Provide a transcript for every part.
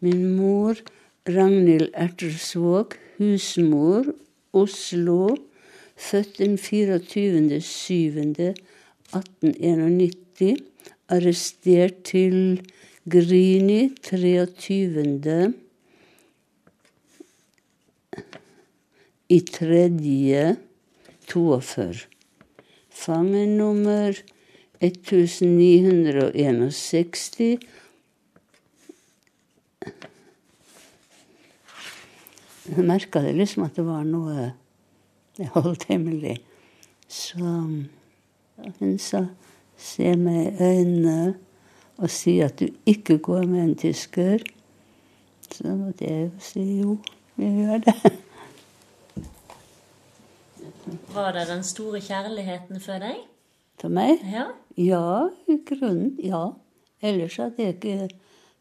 Min mor Ragnhild Ertersvåg, husmor, Oslo, født den 24.7.1891. Arrestert til Grini 23. i tredje 42. Fangenummer 1961. Jeg merka det liksom at det var noe jeg holdt hemmelig. Så hun sa se meg i øynene og si at du ikke går med en tysker. Så måtte jeg jo si jo, vi gjør det. Var det den store kjærligheten for deg? For meg? Ja. Ja, i grunnen. Ja. Ellers hadde jeg ikke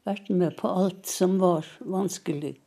vært med på alt som var vanskelig.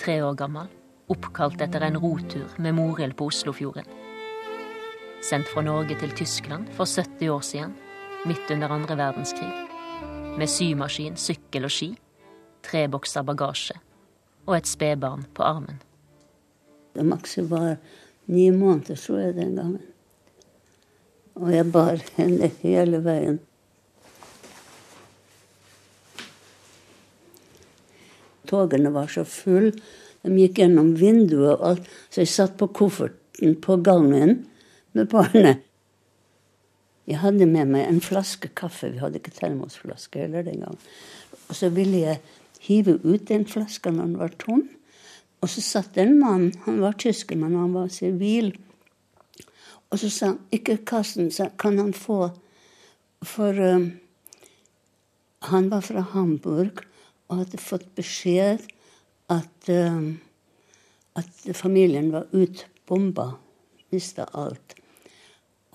93 år gammel, oppkalt etter en rotur med Morild på Oslofjorden. Sendt fra Norge til Tyskland for 70 år siden, midt under andre verdenskrig. Med symaskin, sykkel og ski, tre bokser bagasje og et spedbarn på armen. Det makset var ni måneder, tror jeg, den gangen. Og jeg bar henne hele veien. Togene var så fulle. De gikk gjennom vinduet og alt. Så jeg satt på kofferten på gangen med barnet. Jeg hadde med meg en flaske kaffe. Vi hadde ikke termosflaske heller den gangen. Og så ville jeg hive ut den flaska når den var tom. Og så satt en mann, han var tysker, men han var sivil. Og så sa han ikke kassen, sa kan han få For um, han var fra Hamburg og hadde fått beskjed at, um, at familien var utbomba. Mista alt.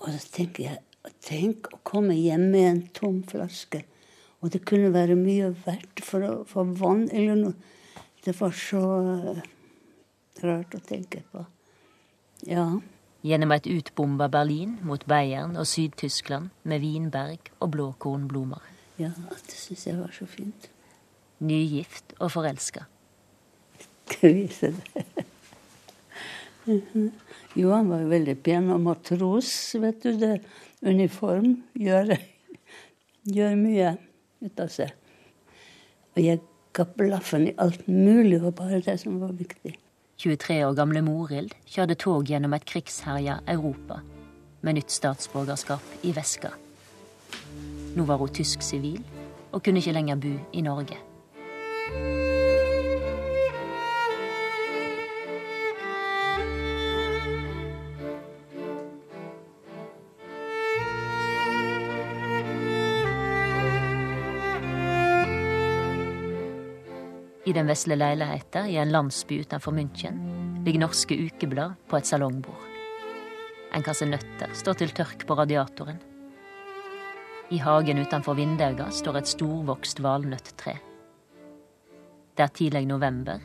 Og så tenker jeg Tenk å komme hjem med en tom flaske. Og det kunne være mye verdt for få vann eller noe. Det var så uh, rart å tenke på. Ja. Gjennom et utbomba Berlin mot Bayern og Syd-Tyskland med vinberg og blåkornblomster. Ja, det syns jeg var så fint. Nygift og forelska. Jo, han var jo veldig pen og matros, vet du. det. Uniform gjør, gjør mye ut av seg. Og jeg ga blaffen i alt mulig, og bare det som var viktig. 23 år gamle Morild kjørte tog gjennom et krigsherja Europa med nytt statsborgerskap i veska. Nå var hun tysk sivil og kunne ikke lenger bo i Norge. I den vesle leiligheta i en landsby utenfor München ligger norske ukeblad på et salongbord. En kasse nøtter står til tørk på radiatoren. I hagen utenfor vinduet står et storvokst valnøttre. Det er tidlig november,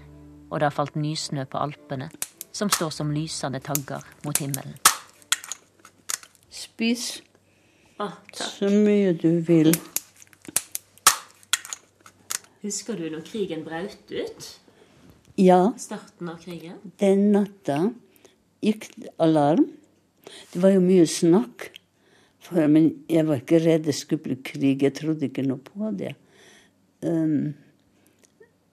og det har falt nysnø på Alpene, som står som lysende tagger mot himmelen. Spis så mye du vil. Husker du når krigen brøt ut? Ja, Starten av krigen? den natta gikk alarm. Det var jo mye snakk. For, men jeg var ikke redd det skulle bli krig. Jeg trodde ikke noe på det. Um,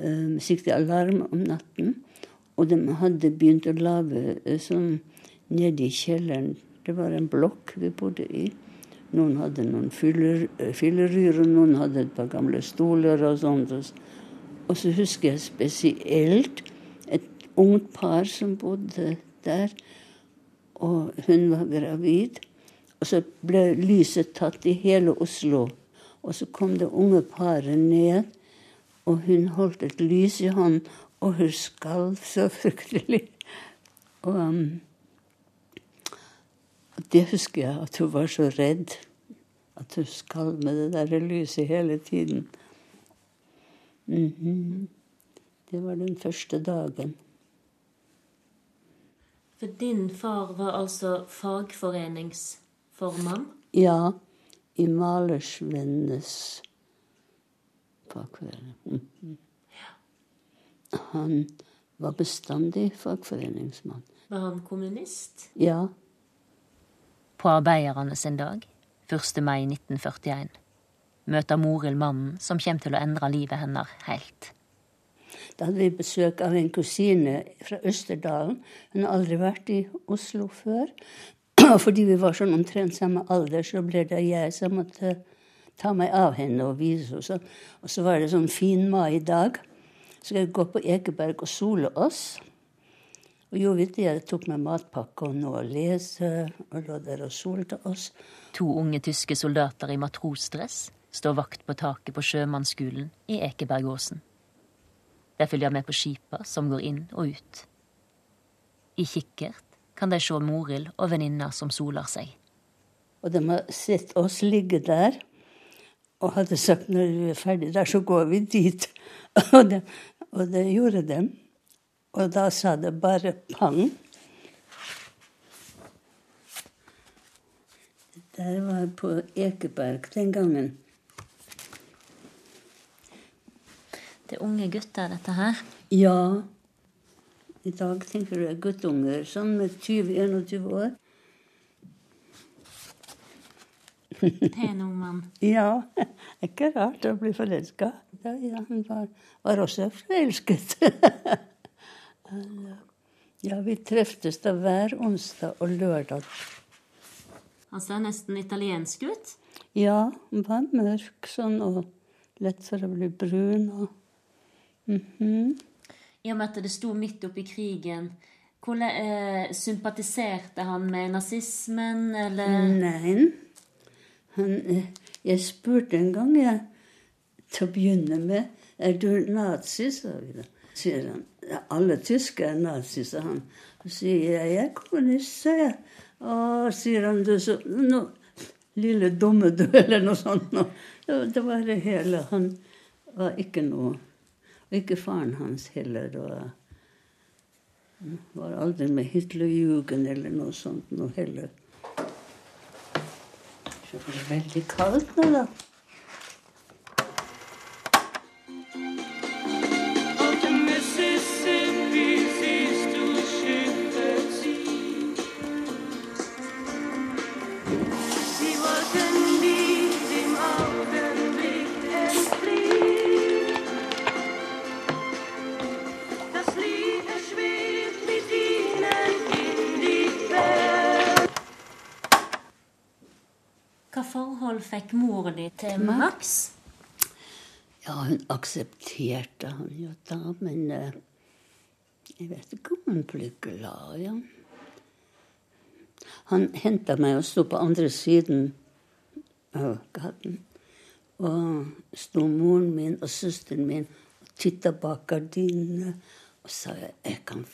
um, så alarm om natten, og de hadde begynt å lage eh, sånn nede i kjelleren. Det var en blokk vi bodde i. Noen hadde noen eh, og noen hadde et par gamle stoler og sånt. Og så husker jeg spesielt et ungt par som bodde der. Og hun var gravid. Og så ble lyset tatt i hele Oslo. Og så kom det unge paret ned, og hun holdt et lys i hånden, og hun skalv så fryktelig. Og um, Det husker jeg, at hun var så redd. At hun skalv med det der lyset hele tiden. Mm -hmm. Det var den første dagen. For din far var altså fagforeningsformann? Ja, i Malersvennenes fagforening. -hmm. Han var bestandig fagforeningsmann. Var han kommunist? Ja. På arbeiderne sin dag, 1. mai 1941, møter Morild mannen som kommer til å endre livet hennes helt. Da hadde vi besøk av en kusine fra Østerdalen. Hun har aldri vært i Oslo før. Og fordi vi var sånn omtrent samme alder, så ble det jeg som måtte ta meg av henne og vise henne. Og så var det sånn fin mai-dag. Så skal vi gå på Ekeberg og sole oss. Og jo, vet jeg tok med matpakke og noe å lese, og lå der og solte oss. To unge tyske soldater i matrosdress står vakt på taket på sjømannsskolen i Ekebergåsen. De følger med på skipa som går inn og ut. I kikkert kan de se Morild og venninna som soler seg. Og de har sett oss ligge der og hadde sagt når vi er ferdig der, så går vi dit. Og det, og det gjorde de. Og da sa det bare pang. Det var på Ekeberg den gangen. Det er unge gutter, dette her? Ja. I dag tenker du det er guttunger sånn med 20-21 år. Pen ung mann. ja. Ikke rart å bli forelska. Ja, ja, han var, var også forelsket. ja, vi treftes da hver onsdag og lørdag. Han ser nesten italiensk ut? Ja, han var mørk sånn og lett for å bli brun. og... Mm -hmm. I og med at det sto midt oppi krigen, hvordan eh, sympatiserte han med nazismen, eller Nei. Han, eh, jeg spurte en gang, jeg, til å begynne med Er du nazi? sa vi da. Sier han. Alle tyskere er nazi, sa han. Så sier jeg jeg er kommunist, sa jeg. Og sier han, du så no, Lille dumme du, eller noe sånt. No. Det var det hele. Han var ikke noe Og ikke faren hans heller. Og var aldri med Hitlerjugend eller noe sånt noe heller. Det er veldig kaldt nå, da. Fikk mor di til Max? Ja, hun aksepterte han jo da, men uh, jeg vet ikke om hun ble glad i ja. ham. Han henta meg og sto på andre siden av gaten. Og sto moren min og søsteren min og titta bak gardinene. Og sa jeg jeg kan,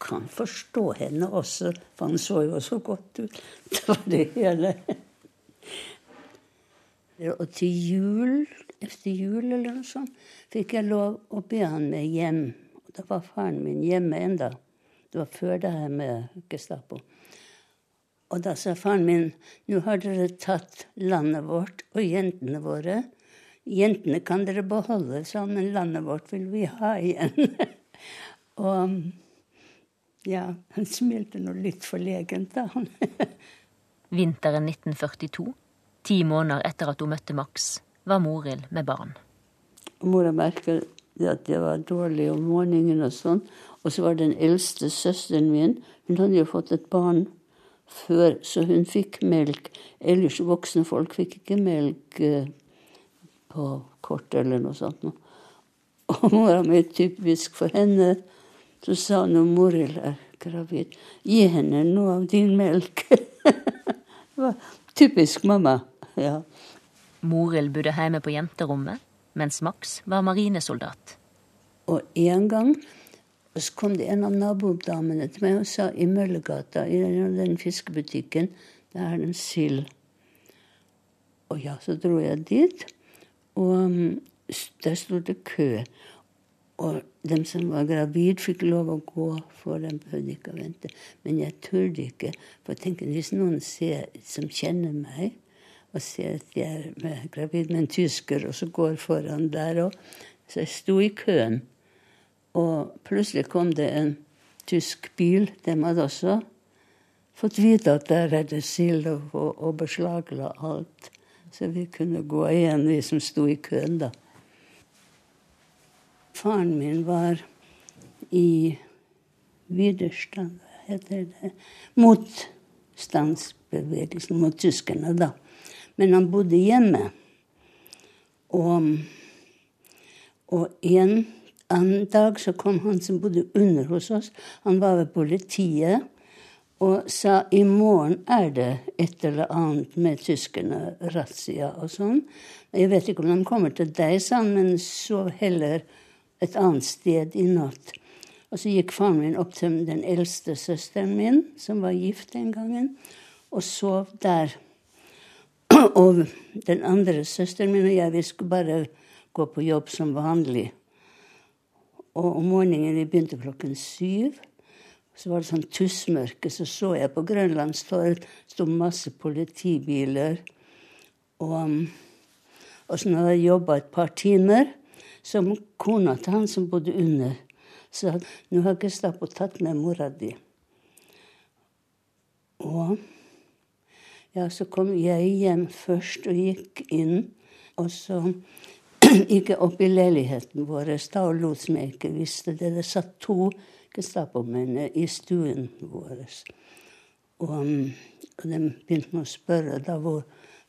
kan forstå henne også, for han så jo så godt ut. Det var det hele. Og til jul, etter jul eller noe sånt, fikk jeg lov å be han med hjem. Og da var faren min hjemme enda. Det var før det her med Gestapo. Og da sa faren min nå har dere tatt landet vårt og jentene våre. Jentene kan dere beholde, sånn, men landet vårt vil vi ha igjen. og ja, han smilte nå litt forlegent, da. Vinteren 1942 Ti måneder etter at hun møtte Max, var Morild med barn. Mora merket at jeg var dårlig om morgenen og sånn. Og så var den eldste søsteren min Hun hadde jo fått et barn før, så hun fikk melk. Ellers voksne folk fikk ikke melk eh, på kort eller noe sånt. Og mora mi, typisk for henne, så sa hun når Morild er gravid, gi henne noe av din melk. det var typisk mamma ja. Morild bodde hjemme på jenterommet, mens Max var marinesoldat. Og en gang så kom det en av nabodamene til meg og sa i Møllergata, i den fiskebutikken, Der er en sild. Og ja, så dro jeg dit. Og um, der sto det kø. Og dem som var gravid, fikk lov å gå, for de behøvde ikke å vente. Men jeg turde ikke. For jeg tenker, hvis noen ser, som kjenner meg, og ser at jeg er gravid med en tysker, og så går foran der òg Så jeg sto i køen. Og plutselig kom det en tysk bil. De hadde også fått vite at der er det sild, og, og beslagla alt. Så vi kunne gå igjen, vi som sto i køen, da. Faren min var i Widerstand, heter det Motstandsbevegelsen mot tyskerne, da. Men han bodde hjemme. Og, og en annen dag så kom han som bodde under hos oss. Han var ved politiet og sa i morgen er det et eller annet med tyskerne, razzia og sånn. Jeg vet ikke om de kommer til deg, sa han, men sov heller et annet sted i natt. Og så gikk faren min opp til den eldste søsteren min, som var gift den gangen, og sov der. Og den andre søsteren min og jeg, vi skulle bare gå på jobb som vanlig. Og om morgenen vi begynte klokken syv. Så var det sånn tussmørke. Så så jeg på Grønlandstorget sto masse politibiler. Og, og så når jeg jobba et par timer, så kona til han som bodde under, sa nå har Gestapo tatt med mora di. Og ja, så kom jeg hjem først og gikk inn. Og så gikk jeg opp i leiligheten vår da og lot som jeg ikke visste det. Det satt to Gestapo-menn i stuen vår. Og, og de begynte å spørre da hvor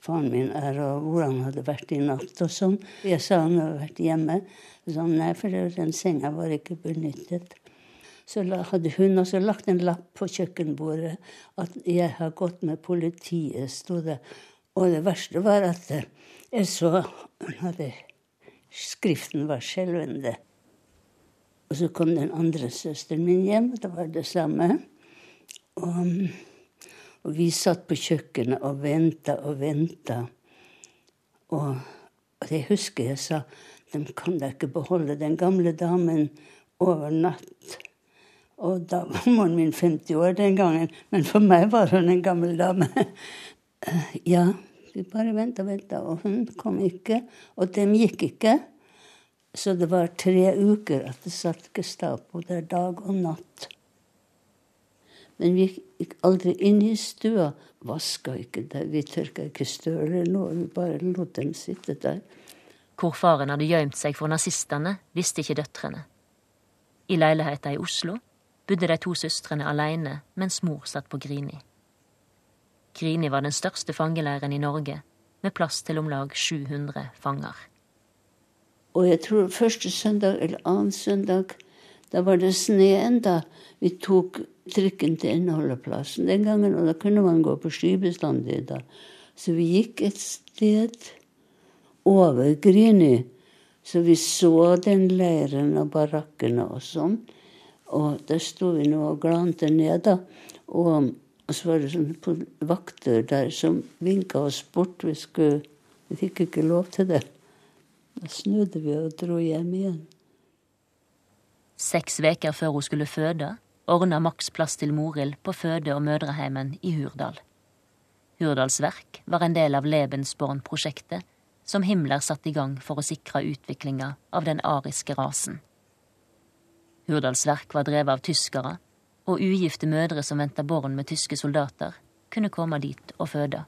faren min er, og hvor han hadde vært i natt og sånn. Jeg sa han hadde vært hjemme. Så nei, for den senga var ikke benyttet. Så hadde hun også lagt en lapp på kjøkkenbordet at 'jeg har gått med politiet', sto det. Og det verste var at jeg så at Skriften var skjelvende. Og så kom den andre søsteren min hjem, og det var det samme. Og og vi satt på kjøkkenet og venta og venta. Og, og jeg husker jeg sa de kan da ikke beholde den gamle damen over natt. Og da var moren min 50 år den gangen, men for meg var hun en gammel dame. ja, vi bare venta og venta, og hun kom ikke. Og dem gikk ikke. Så det var tre uker at det satt Gestapo der dag og natt. Men vi gikk aldri inn i stua. Vaska ikke der. Vi tørka ikke støv eller noe. Vi bare lot dem sitte der. Hvor faren hadde gjemt seg for nazistene, visste ikke døtrene. I leiligheta i Oslo bodde de to søstrene alene mens mor satt på Grini. Grini var den største fangeleiren i Norge, med plass til om lag 700 fanger. Og jeg tror første søndag eller annen søndag, da var det sne enda. Vi tok trikken til Innholdeplassen den gangen, og da kunne man gå på skybestandig da. Så vi gikk et sted over Grini, så vi så den leiren og barakkene og sånn. Og der sto vi nå og glante ned, da. Og, så var det sånne vakter der som vinka oss bort. Vi, skulle, vi fikk ikke lov til det. Da snudde vi og dro hjem igjen. Seks uker før hun skulle føde, ordna Max plass til Morild på føde- og mødreheimen i Hurdal. Hurdals verk var en del av Lebensborn-prosjektet som Himmler satte i gang for å sikre utviklinga av den ariske rasen. Hurdals verk var drevet av tyskere, og ugifte mødre som venta barn med tyske soldater, kunne komme dit og føde.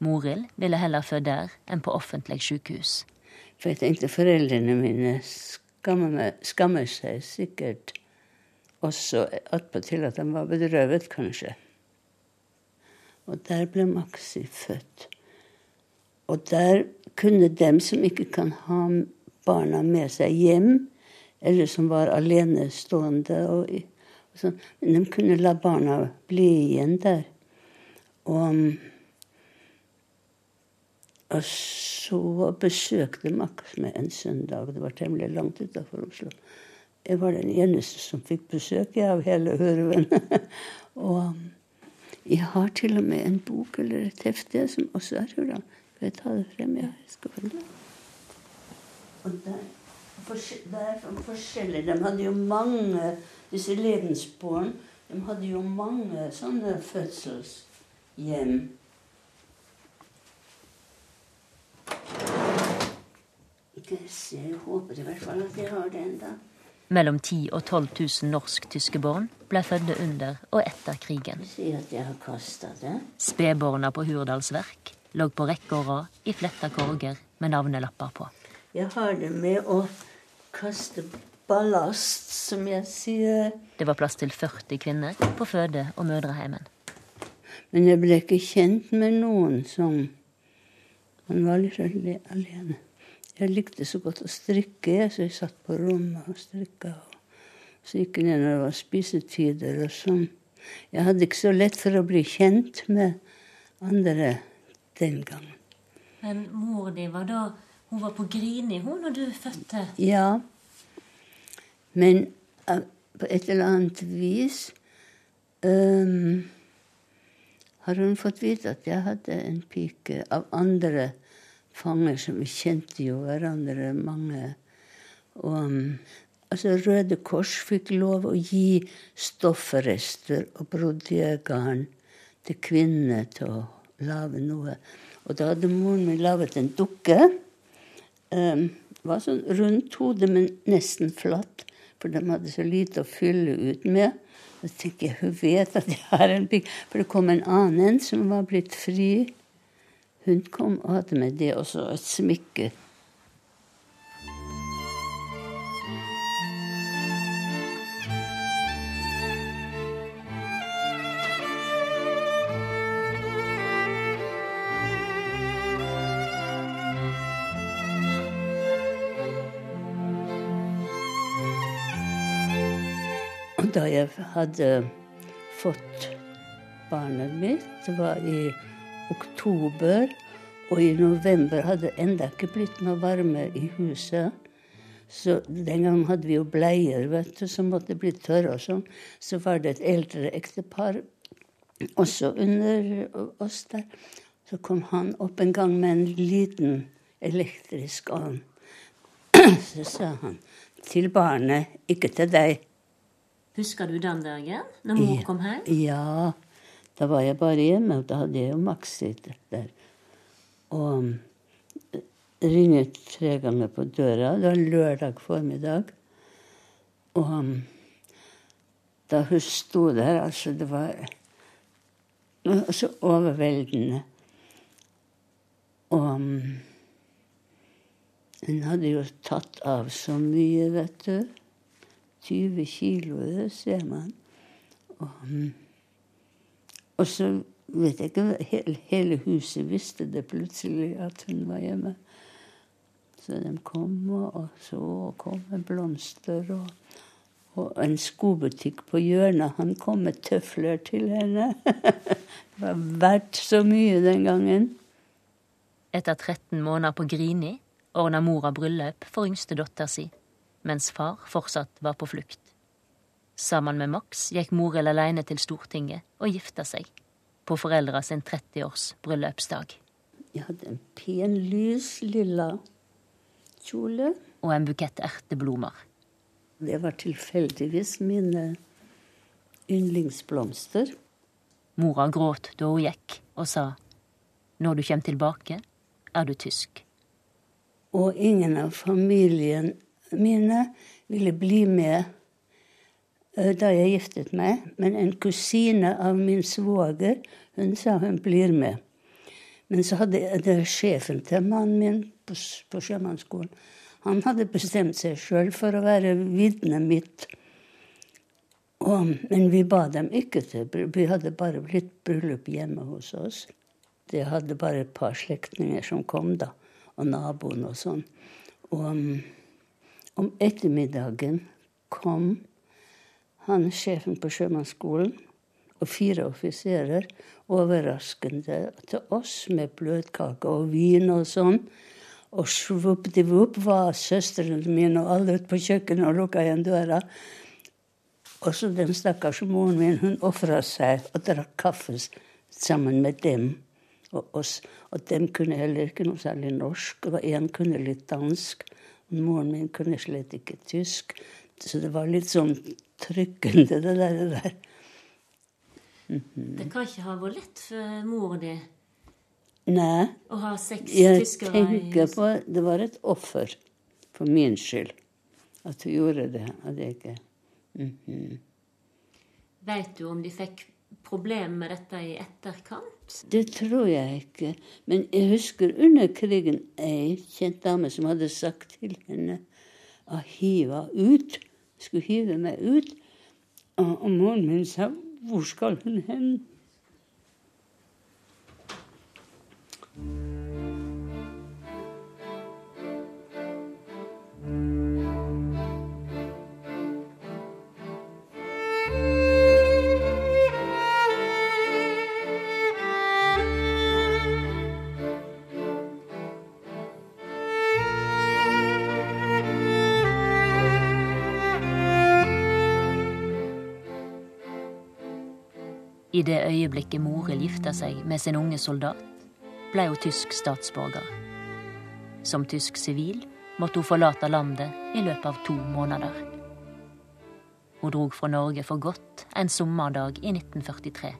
Morild ville heller føde der enn på offentlig sykehus. For jeg tenkte foreldrene mine skammer, skammer seg sikkert også attpåtil at de var bedrøvet, kanskje. Og der ble Maxi født. Og der kunne dem som ikke kan ha barna med seg hjem, eller som var alenestående, og, og sånn, de kunne la barna bli igjen der. Og, og så besøkte Max meg en søndag. Det var temmelig langt utafor Oslo. Jeg var den eneste som fikk besøk av hele Hørven. og, Jeg har til og med en bok eller et hefte som også er Hurdal. Skal jeg ta det frem? Ja, jeg skal følge det. Og der, det er forskjellig. De hadde jo mange Disse Levensborn de hadde jo mange sånne fødselshjem. Jeg håper i hvert fall at jeg har det enda. Mellom 10 og 12 000 norsk-tyske barn ble fødte under og etter krigen. Si at jeg har det. Spedbarna på Hurdalsverk lå på rekke og rad i fletta korger med navnelapper på. Jeg har det med å kaste ballast, som jeg sier. Det var plass til 40 kvinner på føde- og mødreheimen. Men jeg ble ikke kjent med noen som Man var litt alene. Jeg likte så godt å strikke, så jeg satt på rommet og strikka. Så gikk jeg ned når det var spisetider og sånn. Jeg hadde ikke så lett for å bli kjent med andre den gangen. Men mor di var da Hun var på Grini hun når du fødte? Ja. Men uh, på et eller annet vis um, har hun fått vite at jeg hadde en pike av andre fanger, som vi kjente jo hverandre mange. Og um, altså Røde Kors fikk lov å gi stofferester og brodergarn til kvinnene til å lage noe. Og da hadde moren min laget en dukke. Um, var sånn rundt hodet, men nesten flatt. For de hadde så lite å fylle ut med. Så tenker jeg, hun vet at jeg har en pikk. For det kom en annen som var blitt fri. Hun kom og hadde med det også, et smykke da jeg hadde fått barnet mitt, det var i oktober, og i november hadde det enda ikke blitt noe varme i huset. Så Den gangen hadde vi jo bleier vet du, som måtte bli tørre. og sånn. Så var det et eldre ektepar også under oss der. Så kom han opp en gang med en liten elektrisk ovn. Så sa han til barnet, ikke til deg. Husker du den dagen, når mor kom hjem? Ja. Da var jeg bare hjemme, og da hadde jeg jo Maxi der. Og eh, ringet tre ganger på døra. Det var lørdag formiddag. Og um, da hun sto der, altså Det var så overveldende. Og um, hun hadde jo tatt av så mye, vet du. 20 kilo, det ser man. Og, mm, og så vet jeg ikke hele, hele huset visste det plutselig at hun var hjemme. Så de kom, og så kom med blomster. Og, og en skobutikk på hjørnet. Han kom med tøfler til henne. det var verdt så mye den gangen. Etter 13 måneder på Grini ordna mora bryllup for yngste datter si mens far fortsatt var på flukt. Sammen med Max gikk Morild alene til Stortinget og gifta seg på foreldra sin 30-års bryllupsdag. Jeg hadde en pen, lys, lilla kjole. Og en bukett erteblomer. Det var tilfeldigvis mine yndlingsblomster. Mora gråt da hun gikk, og sa når du kommer tilbake, er du tysk. Og ingen av familien mine ville bli med eh, da jeg giftet meg. Men en kusine av min svoger, hun sa hun blir med. Men så hadde det sjefen til mannen min på, på sjømannsskolen Han hadde bestemt seg sjøl for å være vitnet mitt. Og, men vi ba dem ikke til Vi hadde bare blitt bryllup hjemme hos oss. Det hadde bare et par slektninger som kom, da. Og naboen og sånn. Og om ettermiddagen kom han sjefen på sjømannsskolen og fire offiserer overraskende til oss med bløtkake og vin og sånn. Og svuppdivupp var søstrene mine og alle ute på kjøkkenet og lukka igjen døra. Og så den stakkars moren min, hun ofra seg og drakk kaffe sammen med dem og oss. Og dem kunne heller ikke noe særlig norsk. Og én kunne litt dansk. Moren min kunne slett ikke tysk. Så det var litt sånn trykkende, det der. Det, der. Mm -hmm. det kan ikke ha vært lett for mor di Nei. å ha seks jeg tyskere tenker på Det var et offer for min skyld at hun gjorde det. At jeg ikke mm -hmm. Veit du om de fikk problemer med dette i etterkant? Det tror jeg ikke. Men jeg husker under krigen ei kjent dame som hadde sagt til henne å hive ut. Skulle hive meg ut. Og moren min sa 'Hvor skal hun hen?' I det øyeblikket Morild gifta seg med sin unge soldat, ble hun tysk statsborger. Som tysk sivil måtte hun forlate landet i løpet av to måneder. Hun drog fra Norge for godt en sommerdag i 1943,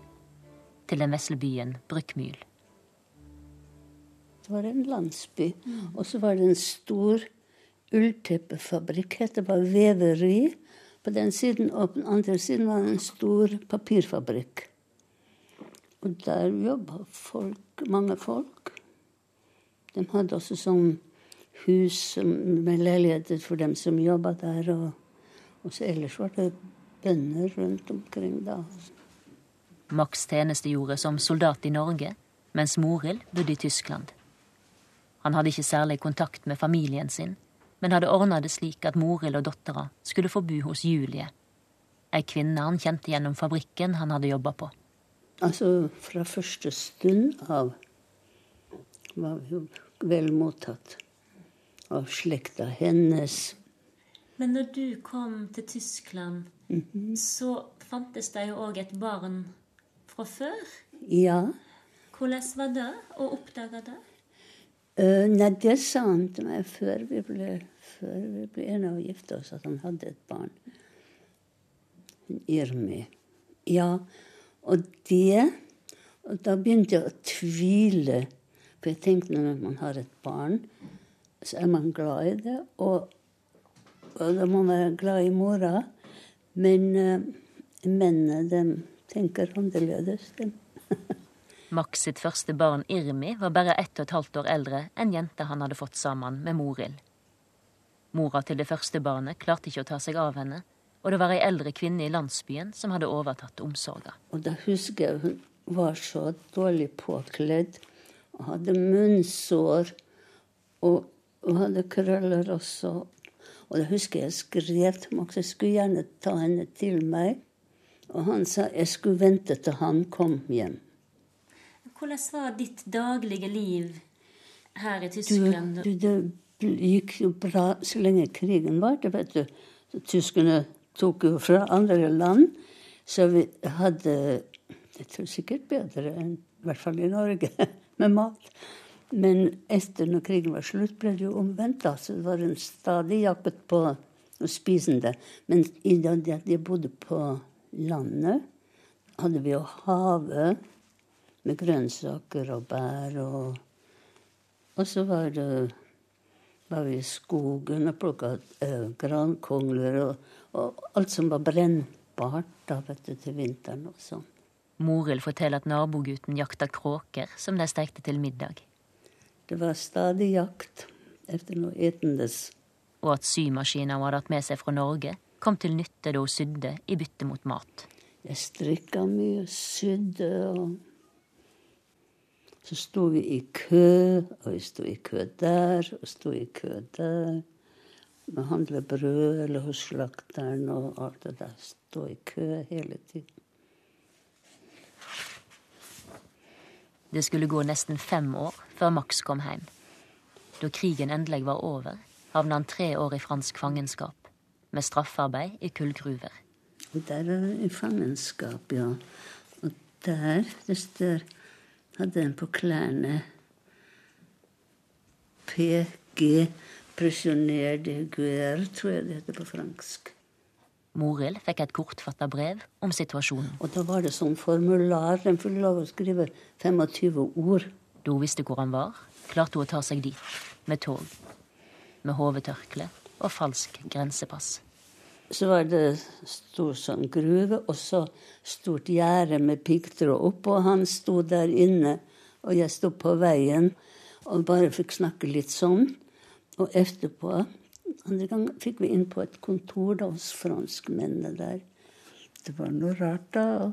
til den vesle byen Brykmyl. Det var en landsby, og så var det en stor ullteppefabrikk. Det var veveri på den siden, og på den andre siden var det en stor papirfabrikk. Og der jobba folk, mange folk. De hadde også sånn hus med leiligheter for dem som jobba der. Og, og så ellers var det bønder rundt omkring da. Max tjenestegjorde som soldat i Norge, mens Morild bodde i Tyskland. Han hadde ikke særlig kontakt med familien sin, men hadde ordna det slik at Morild og dattera skulle få bo hos Julie, ei kvinne han kjente gjennom fabrikken han hadde jobba på. Altså, fra første stund av var vi jo vel mottatt av slekta hennes. Men når du kom til Tyskland, mm -hmm. så fantes det jo òg et barn fra før? Ja. Hvordan var det å oppdage det? Uh, nei, det sa han til meg før vi ble, før vi ble enige og gifte oss, at han hadde et barn. Irmi. Ja, og det Og da begynte jeg å tvile. For jeg tenkte når man har et barn, så er man glad i det. Og, og da må man være glad i mora. Men uh, mennene, de tenker annerledes, dem. Max sitt første barn, Irmi, var bare ett og et halvt år eldre enn jenta han hadde fått sammen med Morild. Mora til det første barnet klarte ikke å ta seg av henne, og det var ei eldre kvinne i landsbyen som hadde overtatt omsorga. Og da husker jeg hun var så dårlig påkledd og hadde munnsår og, hun hadde krøller også. Og da husker jeg skrev til Max jeg skulle gjerne ta henne til meg. Og han sa jeg skulle vente til han kom hjem. Hvordan var ditt daglige liv her i Tyskland? Du, du, det gikk jo bra så lenge krigen varte, vet du. Tyskerne tok jo fra andre land. Så vi hadde Jeg tror sikkert bedre enn i hvert fall i Norge med mat. Men etter når krigen var slutt, ble det jo omvendt. da, så Det var en stadig jakt på å spise det. Men i det at jeg bodde på landet, hadde vi jo havet med grønnsaker og bær. Og, og så var det var vi i skogen og plukka uh, grankongler og, og, alt som var brennbart da, vet du, til vinteren og sånn. Morild forteller at nabogutten jakta kråker som de stekte til middag. Det var stadig jakt etter noe etendes. Og at symaskiner hun hadde hatt med seg fra Norge, kom til nytte da hun sydde i bytte mot mat. Jeg strikka mye, sydde og så sto vi i kø, og vi sto i kø der, og sto i kø der. Vi handla brød eller hos slakteren og alt det der. Stå i kø hele tiden. Det skulle gå nesten fem år før Max kom hjem. Da krigen endelig var over, havna han tre år i fransk fangenskap, med straffarbeid i kullgruver. Der er det i fangenskap, ja. Og der hvis der, hadde en på klærne PG Prisonnier de guerre, tror jeg det heter på fransk. Morild fikk et kortfatta brev om situasjonen. Og da var det sånn formular. Den fikk lov å skrive 25 ord. Da hun visste hvor han var, klarte hun å ta seg dit. Med tog. Med hovedtørkle og falsk grensepass. Så var det stor sånn gruve, og så stort gjerde med piggtråd oppå. Han sto der inne, og jeg sto på veien og bare fikk snakke litt sånn. Og etterpå andre gang fikk vi inn på et kontor da, hos franskmennene der. Det var noe rart, da.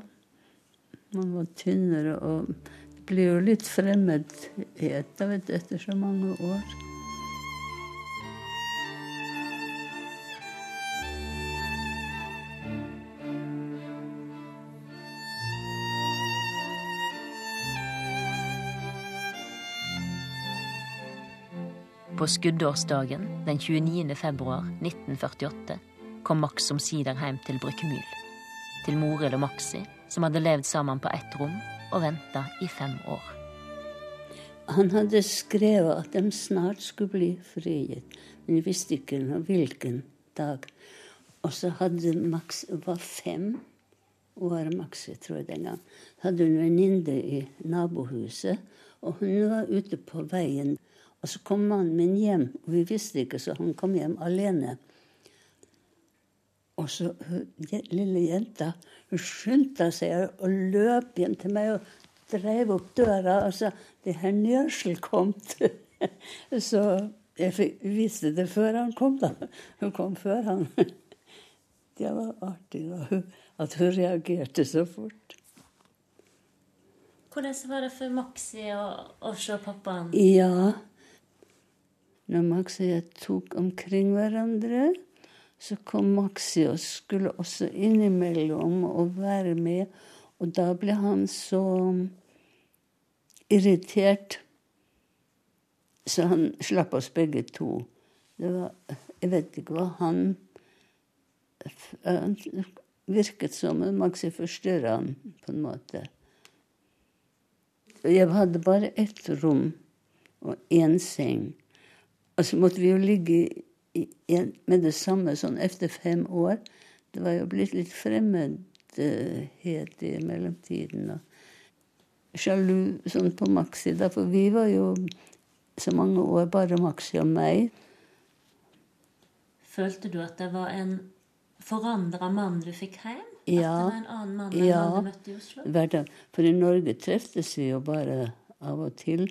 Man var tynnere, og det blir jo litt fremmedhet etter så mange år. På skuddårsdagen den 29. februar 1948 kom Max omsider hjem til Brykkemyl. Til Morild og Maxi, som hadde levd sammen på ett rom og venta i fem år. Han hadde skrevet at de snart skulle bli frigitt, men vi visste ikke hvilken dag. Og så hadde Max var fem år Maxi, tror jeg den gang. Hadde hun venninne i nabohuset, og hun var ute på veien og så kom mannen min hjem, og vi visste ikke, så han kom hjem alene. Og så lille jenta hun skyndte seg og løp hjem til meg og drev opp døra og sa 'Det er Nørsel kommet'. så jeg visste det før han kom, da. Hun kom før han. Det var artig da, at hun reagerte så fort. Hvordan var det for Maxi å, å se pappaen? Ja, når Maxi og jeg tok omkring hverandre, så kom Maxi og skulle også innimellom og være med. Og da ble han så irritert, så han slapp oss begge to. Det var Jeg vet ikke hva han Han virket som en Maxi forstyrra han på en måte. Jeg hadde bare ett rom og én seng. Og så måtte vi jo ligge igjen med det samme sånn etter fem år. Det var jo blitt litt fremmedhet i mellomtiden. Og sjalu sånn på Maxi, da, for vi var jo så mange år bare Maxi og meg. Følte du at det var en forandra mann du fikk hjem? Ja. At det var en annen mann enn ja, han du møtte i Oslo? For i Norge treftes vi jo bare av og til.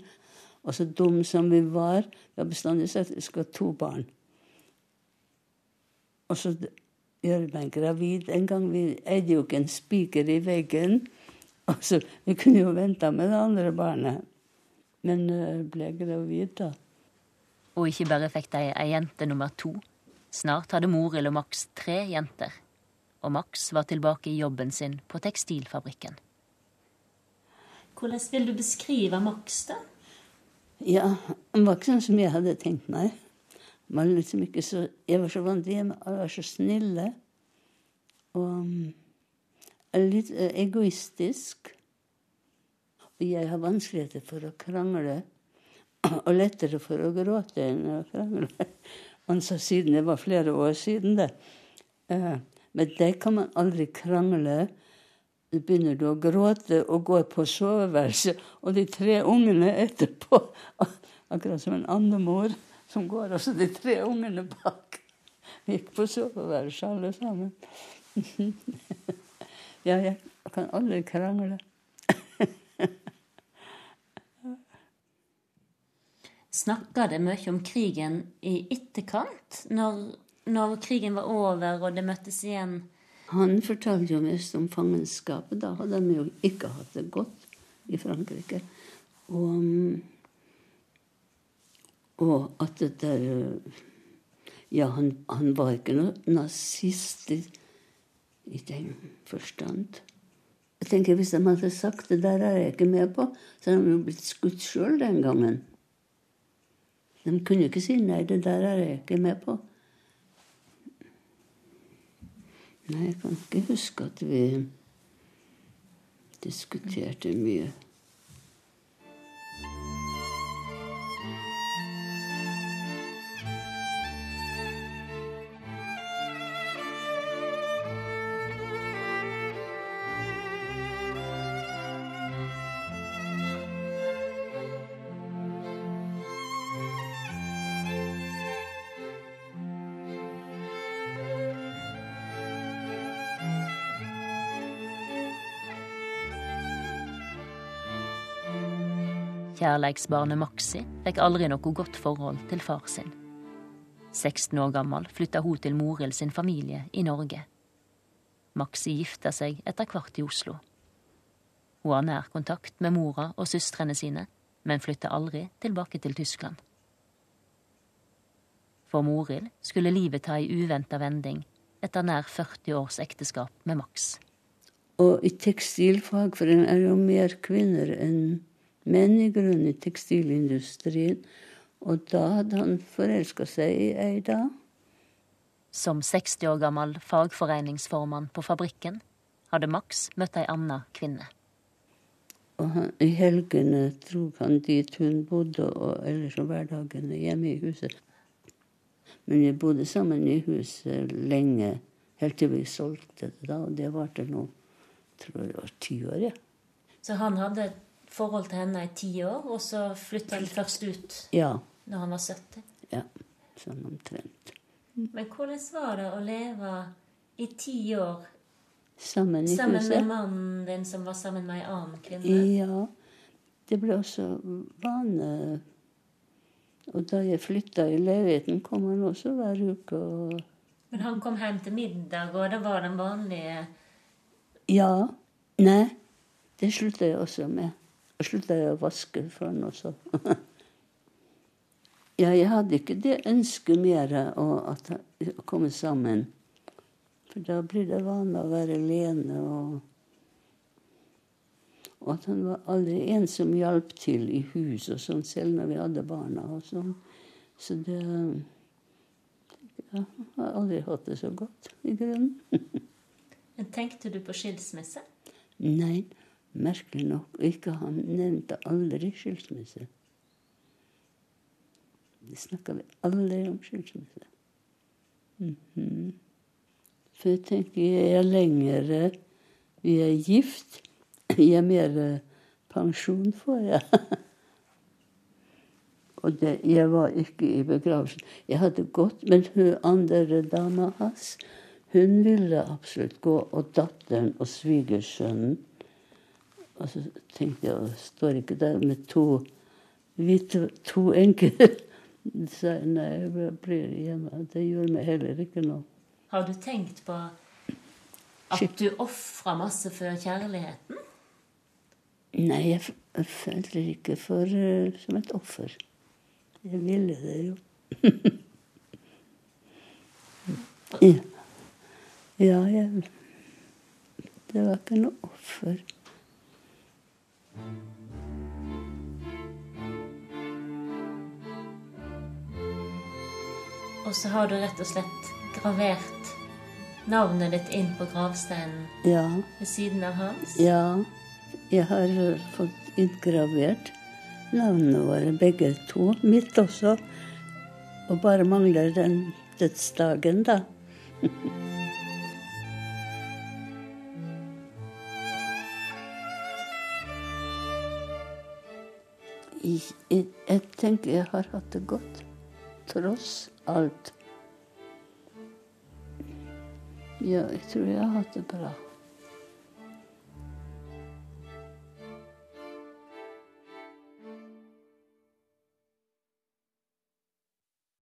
Og så dum som vi var. Vi har bestandig sagt at vi skal ha to barn. Og så gjør vi meg gravid. En gang vi eide jo ikke en spiker i veggen. Og så, vi kunne jo venta med det andre barnet. Men uh, ble gravid, da. Og ikke bare fikk de ei jente nummer to. Snart hadde Morild og Max tre jenter. Og Max var tilbake i jobben sin på tekstilfabrikken. Hvordan vil du beskrive Max, da? Ja, det var ikke sånn som jeg hadde tenkt meg. Var liksom så, jeg var så vant til. Alle var så snille. Og um, litt uh, egoistisk. Og jeg har vanskeligheter for å krangle. Og lettere for å gråte enn å krangle. Sa siden det var flere år siden, det. Men det kan man aldri krangle begynner du å gråte og går på soveværelset, og de tre ungene etterpå Akkurat som en andemor som går, og så de tre ungene bak. Gikk på soveværelset alle sammen. ja, jeg kan aldri krangle. Snakka det mye om krigen i etterkant, når, når krigen var over og det møttes igjen? Han fortalte jo mest om fangenskapet. Da hadde de jo ikke hatt det godt i Frankrike. Og, og at det der Ja, han, han var ikke noe nazist i, i, den forstand. Jeg tenker Hvis de hadde sagt det der er jeg ikke med på, så hadde de jo blitt skutt sjøl den gangen. De kunne ikke si nei, det der er jeg ikke med på. Nei, jeg kan ikke huske at vi diskuterte mye. Kjærleiksbarnet Maxi fikk aldri noe godt forhold til far sin. 16 år gammel flytta hun til Morild sin familie i Norge. Maxi gifta seg etter hvert i Oslo. Hun har nær kontakt med mora og søstrene sine, men flytta aldri tilbake til Tyskland. For Morild skulle livet ta ei uventa vending etter nær 40 års ekteskap med Max. Og i tekstilfag, for en er jo mer kvinner enn grunnen i tekstilindustrien. Og da hadde han forelska seg i ei da. Som 60 år gammel fagforeningsformann på fabrikken hadde Max møtt ei anna kvinne. Og han, I helgene dro han dit hun bodde, og ellers om hverdagene hjemme i huset. Men vi bodde sammen i huset lenge, helt til vi solgte det. da, Og det varte nå, tror jeg ti år, ja. Så han hadde forhold til henne i ti år, og så flytta han først ut Ja. når han var 70? Ja, sånn omtrent. Men hvordan var det å leve i ti år Sammen i sammen huset. med mannen din som var sammen med ei annen kvinne? Ja. Det ble også vane. Og da jeg flytta i leiligheten, kom han også hver uke. og... Men han kom hjem til middag, og det var den vanlige Ja. Nei, det slutta jeg også med. Slutta jeg å vaske for han også. ja, jeg hadde ikke det ønsket mer å komme sammen. For da blir det vanlig å være alene. Og, og at han var aldri en som hjalp til i hus og sånn, selv når vi hadde barna og sånn. Så det ja, Jeg har aldri hatt det så godt, i grunnen. Men tenkte du på skilsmisse? Nei, merkelig nok ikke. Han nevnte aldri skilsmisse. Det snakka vi aldri om skilsmisse. Mhm. For jeg tenker jeg er lengre Vi er gift. Jeg er mer eh, pensjon får jeg. Og det, jeg var ikke i begravelsen. Jeg hadde gått, men hun andre dama hans, hun ville absolutt gå, og datteren og svigersønnen. Og så tenkte jeg, står ikke der med to hvite, to enker? Så nei, jeg blir hjemme. Det gjorde meg heller ikke noe. Har du tenkt på at du ofra masse for kjærligheten? Nei, jeg, følte ikke for, eh, som et offer. Jeg ville det jo. ja. ja, jeg Det var ikke noe offer. Og så har du rett og slett gravert navnet ditt inn på gravsteinen Ja. ved siden av hans? Ja. Jeg har fått inngravert navnene våre, begge to. Mitt også. Og bare mangler den dødsdagen, da. jeg, jeg tenker jeg har hatt det godt. Tross alt. Ja, jeg tror jeg har hatt det bra.